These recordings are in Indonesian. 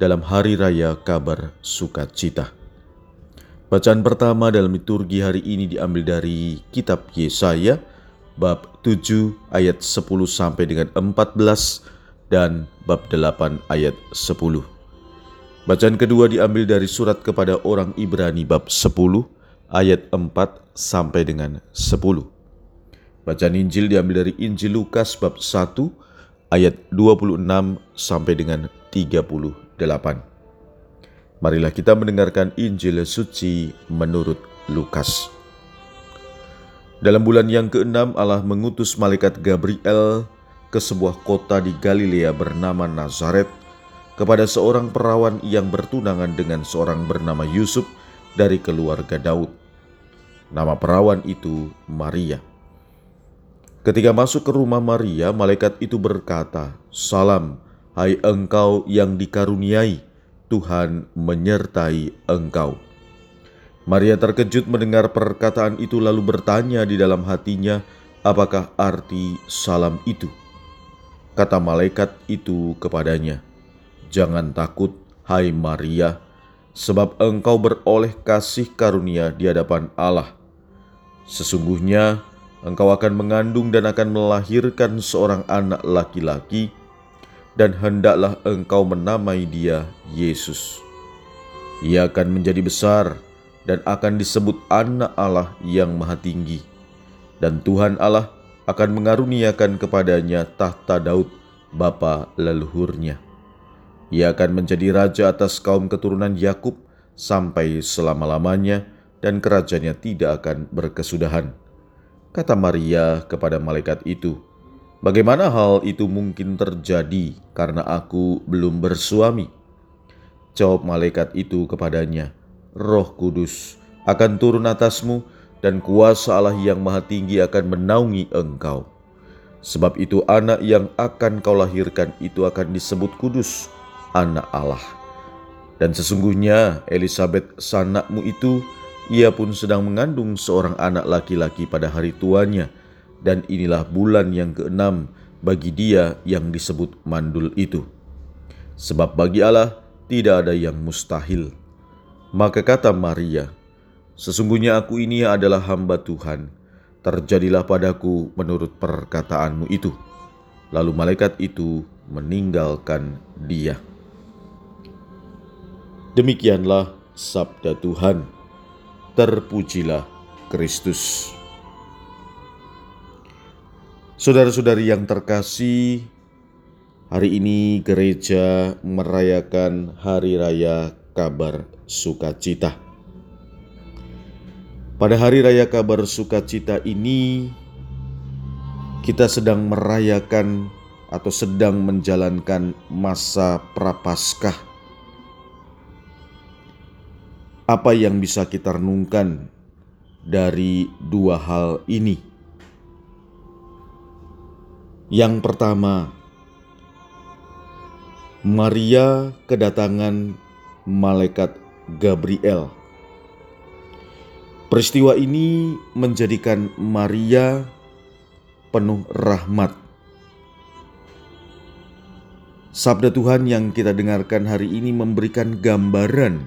dalam Hari Raya Kabar Sukacita. Bacaan pertama dalam liturgi hari ini diambil dari kitab Yesaya bab 7 ayat 10 sampai dengan 14 dan bab 8 ayat 10. Bacaan kedua diambil dari surat kepada orang Ibrani bab 10 ayat 4 sampai dengan 10. Bacaan Injil diambil dari Injil Lukas bab 1 ayat 26 sampai dengan 38. Marilah kita mendengarkan Injil suci menurut Lukas. Dalam bulan yang keenam Allah mengutus malaikat Gabriel ke sebuah kota di Galilea bernama Nazaret kepada seorang perawan yang bertunangan dengan seorang bernama Yusuf dari keluarga Daud. Nama perawan itu Maria. Ketika masuk ke rumah Maria, malaikat itu berkata, "Salam, hai engkau yang dikaruniai, Tuhan menyertai engkau." Maria terkejut mendengar perkataan itu, lalu bertanya di dalam hatinya, "Apakah arti salam itu?" Kata malaikat itu kepadanya, "Jangan takut, hai Maria, sebab engkau beroleh kasih karunia di hadapan Allah. Sesungguhnya engkau akan mengandung dan akan melahirkan seorang anak laki-laki, dan hendaklah engkau menamai dia Yesus. Ia akan menjadi besar dan akan disebut Anak Allah yang Maha Tinggi, dan Tuhan Allah." akan mengaruniakan kepadanya tahta Daud, bapa leluhurnya. Ia akan menjadi raja atas kaum keturunan Yakub sampai selama-lamanya dan kerajaannya tidak akan berkesudahan. Kata Maria kepada malaikat itu, Bagaimana hal itu mungkin terjadi karena aku belum bersuami? Jawab malaikat itu kepadanya, Roh Kudus akan turun atasmu dan kuasa Allah yang maha tinggi akan menaungi engkau. Sebab itu anak yang akan kau lahirkan itu akan disebut kudus, anak Allah. Dan sesungguhnya Elizabeth sanakmu itu, ia pun sedang mengandung seorang anak laki-laki pada hari tuanya, dan inilah bulan yang keenam bagi dia yang disebut mandul itu. Sebab bagi Allah tidak ada yang mustahil. Maka kata Maria, Sesungguhnya aku ini adalah hamba Tuhan, terjadilah padaku menurut perkataanmu itu. Lalu malaikat itu meninggalkan dia. Demikianlah sabda Tuhan. Terpujilah Kristus. Saudara-saudari yang terkasih, hari ini gereja merayakan hari raya kabar sukacita. Pada hari raya kabar sukacita ini, kita sedang merayakan atau sedang menjalankan masa prapaskah. Apa yang bisa kita renungkan dari dua hal ini? Yang pertama, Maria kedatangan malaikat Gabriel Peristiwa ini menjadikan Maria penuh rahmat. Sabda Tuhan yang kita dengarkan hari ini memberikan gambaran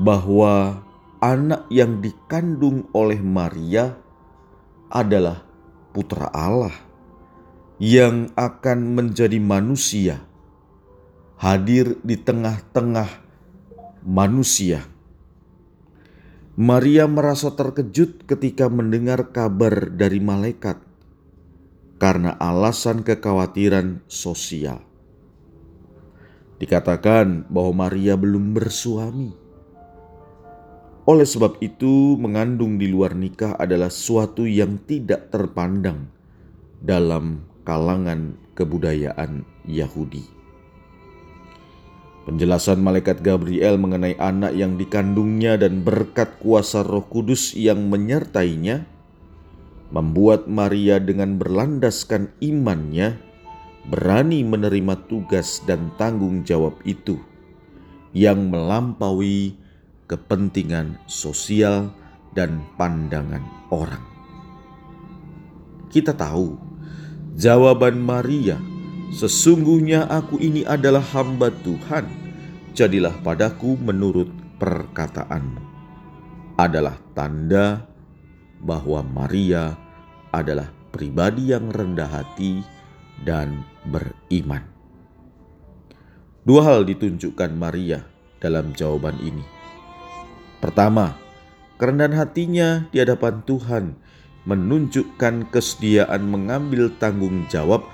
bahwa anak yang dikandung oleh Maria adalah putra Allah yang akan menjadi manusia, hadir di tengah-tengah manusia Maria merasa terkejut ketika mendengar kabar dari malaikat karena alasan kekhawatiran sosial. Dikatakan bahwa Maria belum bersuami. Oleh sebab itu, mengandung di luar nikah adalah suatu yang tidak terpandang dalam kalangan kebudayaan Yahudi. Penjelasan malaikat Gabriel mengenai anak yang dikandungnya dan berkat kuasa Roh Kudus yang menyertainya membuat Maria dengan berlandaskan imannya berani menerima tugas dan tanggung jawab itu yang melampaui kepentingan sosial dan pandangan orang. Kita tahu jawaban Maria Sesungguhnya aku ini adalah hamba Tuhan, jadilah padaku menurut perkataanmu. Adalah tanda bahwa Maria adalah pribadi yang rendah hati dan beriman. Dua hal ditunjukkan Maria dalam jawaban ini. Pertama, kerendahan hatinya di hadapan Tuhan menunjukkan kesediaan mengambil tanggung jawab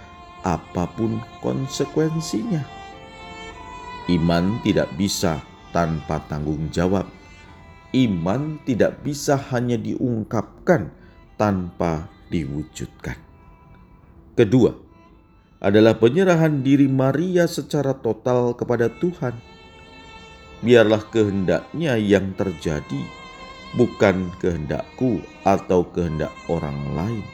apa pun konsekuensinya. Iman tidak bisa tanpa tanggung jawab. Iman tidak bisa hanya diungkapkan tanpa diwujudkan. Kedua, adalah penyerahan diri Maria secara total kepada Tuhan. Biarlah kehendaknya yang terjadi, bukan kehendakku atau kehendak orang lain.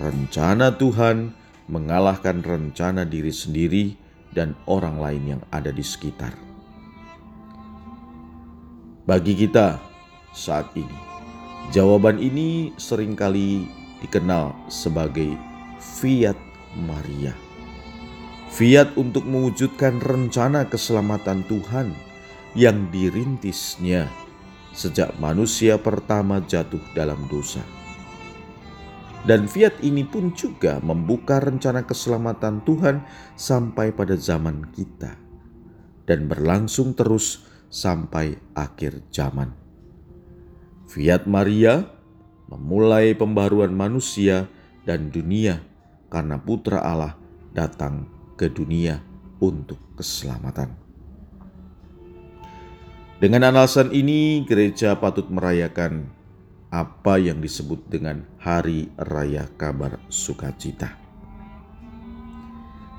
Rencana Tuhan mengalahkan rencana diri sendiri dan orang lain yang ada di sekitar. Bagi kita saat ini, jawaban ini sering kali dikenal sebagai fiat Maria. Fiat untuk mewujudkan rencana keselamatan Tuhan yang dirintisnya sejak manusia pertama jatuh dalam dosa. Dan fiat ini pun juga membuka rencana keselamatan Tuhan sampai pada zaman kita dan berlangsung terus sampai akhir zaman. Fiat Maria memulai pembaruan manusia dan dunia karena Putra Allah datang ke dunia untuk keselamatan. Dengan alasan ini, gereja patut merayakan apa yang disebut dengan Hari Raya Kabar Sukacita.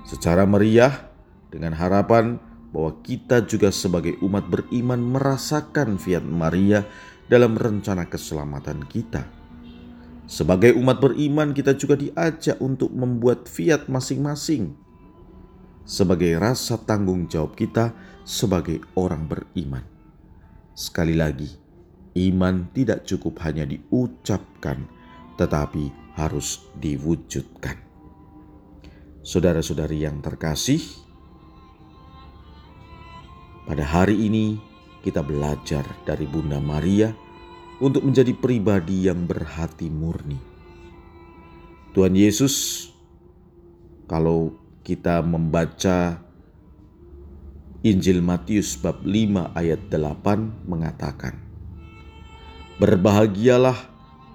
Secara meriah, dengan harapan bahwa kita juga sebagai umat beriman merasakan fiat Maria dalam rencana keselamatan kita. Sebagai umat beriman, kita juga diajak untuk membuat fiat masing-masing sebagai rasa tanggung jawab kita sebagai orang beriman. Sekali lagi, iman tidak cukup hanya diucapkan, tetapi harus diwujudkan. Saudara-saudari yang terkasih, pada hari ini kita belajar dari Bunda Maria untuk menjadi pribadi yang berhati murni. Tuhan Yesus, kalau kita membaca Injil Matius bab 5 ayat 8 mengatakan, Berbahagialah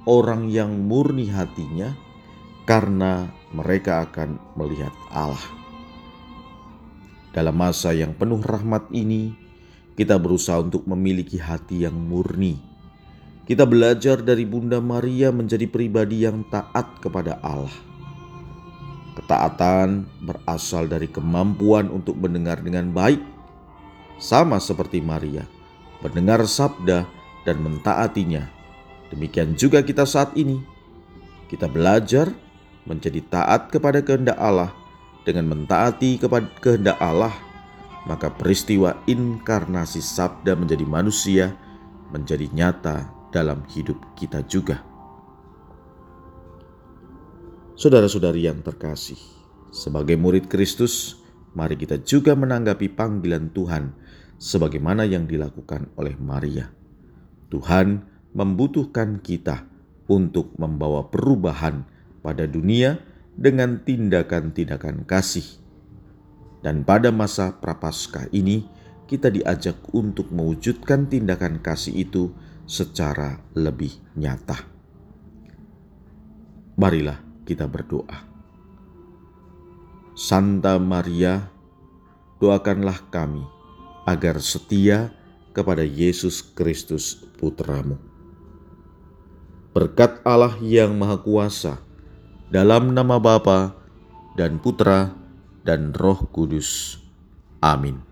orang yang murni hatinya, karena mereka akan melihat Allah. Dalam masa yang penuh rahmat ini, kita berusaha untuk memiliki hati yang murni. Kita belajar dari Bunda Maria menjadi pribadi yang taat kepada Allah. Ketaatan berasal dari kemampuan untuk mendengar dengan baik, sama seperti Maria, mendengar sabda dan mentaatinya. Demikian juga kita saat ini. Kita belajar menjadi taat kepada kehendak Allah dengan mentaati kepada kehendak Allah, maka peristiwa inkarnasi sabda menjadi manusia menjadi nyata dalam hidup kita juga. Saudara-saudari yang terkasih, sebagai murid Kristus, mari kita juga menanggapi panggilan Tuhan sebagaimana yang dilakukan oleh Maria. Tuhan membutuhkan kita untuk membawa perubahan pada dunia dengan tindakan-tindakan kasih. Dan pada masa Prapaskah ini, kita diajak untuk mewujudkan tindakan kasih itu secara lebih nyata. Marilah kita berdoa. Santa Maria, doakanlah kami agar setia kepada Yesus Kristus Putramu. Berkat Allah yang Maha Kuasa, dalam nama Bapa dan Putra dan Roh Kudus. Amin.